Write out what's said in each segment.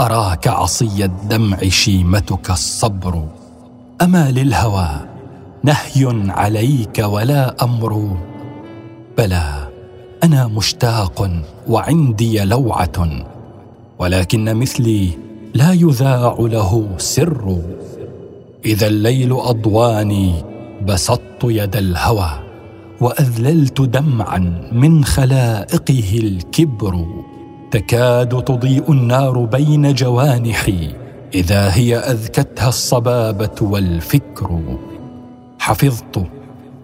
أراك عصي الدمع شيمتك الصبر. أما للهوى نهي عليك ولا أمر. بلى أنا مشتاق وعندي لوعة ولكن مثلي لا يذاع له سر. إذا الليل أضواني بسطت يد الهوى وأذللت دمعا من خلائقه الكبر. تكاد تضيء النار بين جوانحي إذا هي أذكتها الصبابة والفكر. حفظت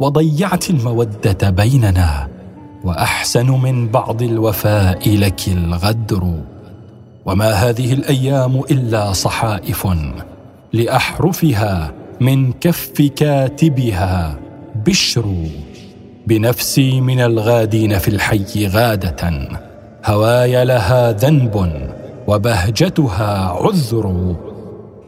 وضيعت المودة بيننا وأحسن من بعض الوفاء لك الغدر. وما هذه الأيام إلا صحائف لأحرفها من كف كاتبها بشر. بنفسي من الغادين في الحي غادة. هواي لها ذنب وبهجتها عذر.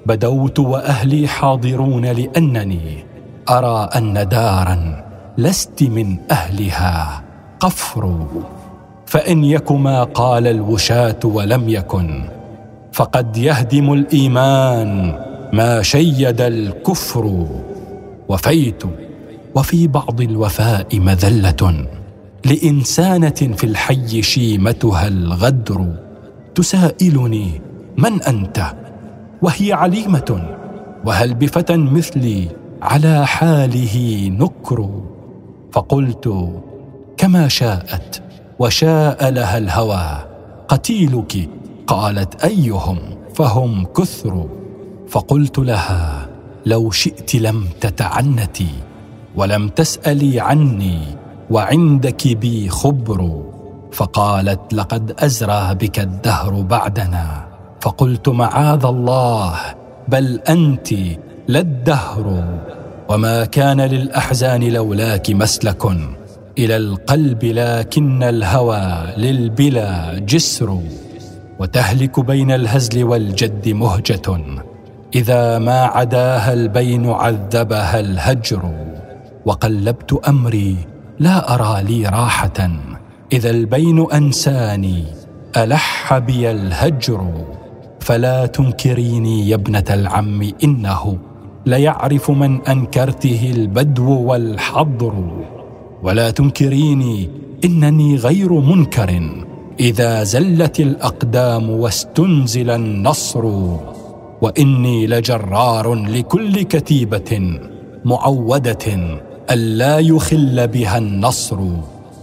بدوت وأهلي حاضرون لأنني أرى أن دارا لست من أهلها قفر. فإن يك ما قال الوشاة ولم يكن فقد يهدم الإيمان ما شيد الكفر. وفيت وفي بعض الوفاء مذلة. لإنسانة في الحي شيمتها الغدر تسائلني من أنت؟ وهي عليمة وهل بفتى مثلي على حاله نكر؟ فقلت كما شاءت وشاء لها الهوى قتيلك؟ قالت أيهم؟ فهم كثر. فقلت لها لو شئت لم تتعنتي ولم تسألي عني وعندك بي خبر. فقالت لقد أزرى بك الدهر بعدنا. فقلت معاذ الله بل أنت لا الدهر. وما كان للأحزان لولاك مسلك إلى القلب لكن الهوى للبلا جسر. وتهلك بين الهزل والجد مهجة. إذا ما عداها البين عذبها الهجر. وقلبت أمري لا أرى لي راحة. إذا البين أنساني ألح بي الهجر. فلا تنكريني يا ابنة العم إنه ليعرف من أنكرته البدو والحضر. ولا تنكريني إنني غير منكر. إذا زلت الأقدام واستنزل النصر. وإني لجرار لكل كتيبة معودة. ألا يخل بها النصر.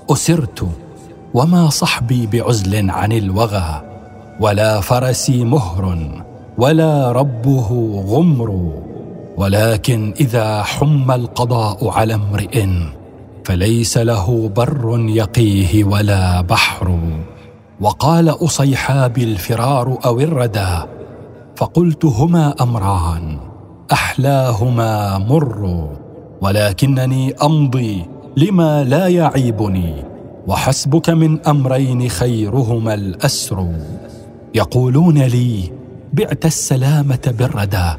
أسرت وما صحبي بعزل عن الوغى. ولا فرسي مهر ولا ربه غمر. ولكن إذا حم القضاء على امرئ فليس له بر يقيه ولا بحر. وقال اصيحاب الفرار أو الردى فقلت هما أمران أحلاهما مر. ولكنني أمضي لما لا يعيبني وحسبك من أمرين خيرهما الأسر. يقولون لي بعت السلامة بالردى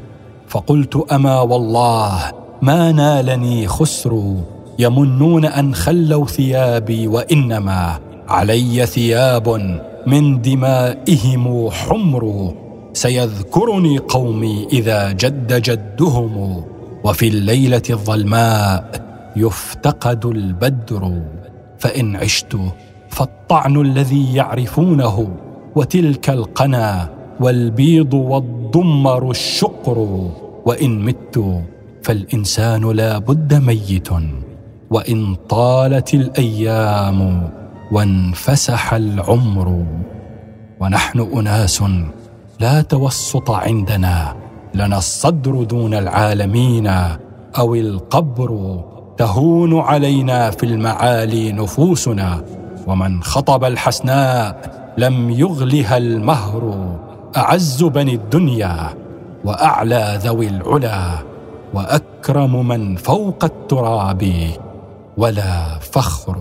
فقلت أما والله ما نالني خسر. يمنون أن خلوا ثيابي وإنما علي ثياب من دمائهم حمر. سيذكرني قومي إذا جد جدهم. وفي الليلة الظلماء يفتقد البدر فإن عشت فالطعن الذي يعرفونه وتلك القنا والبيض والضمر الشقر وإن مت فالإنسان لا بد ميت وإن طالت الأيام وانفسح العمر ونحن أناس لا توسط عندنا لنا الصدر دون العالمين أو القبر تهون علينا في المعالي نفوسنا ومن خطب الحسناء لم يغلها المهر أعز بني الدنيا وأعلى ذوي العلا وأكرم من فوق التراب ولا فخر.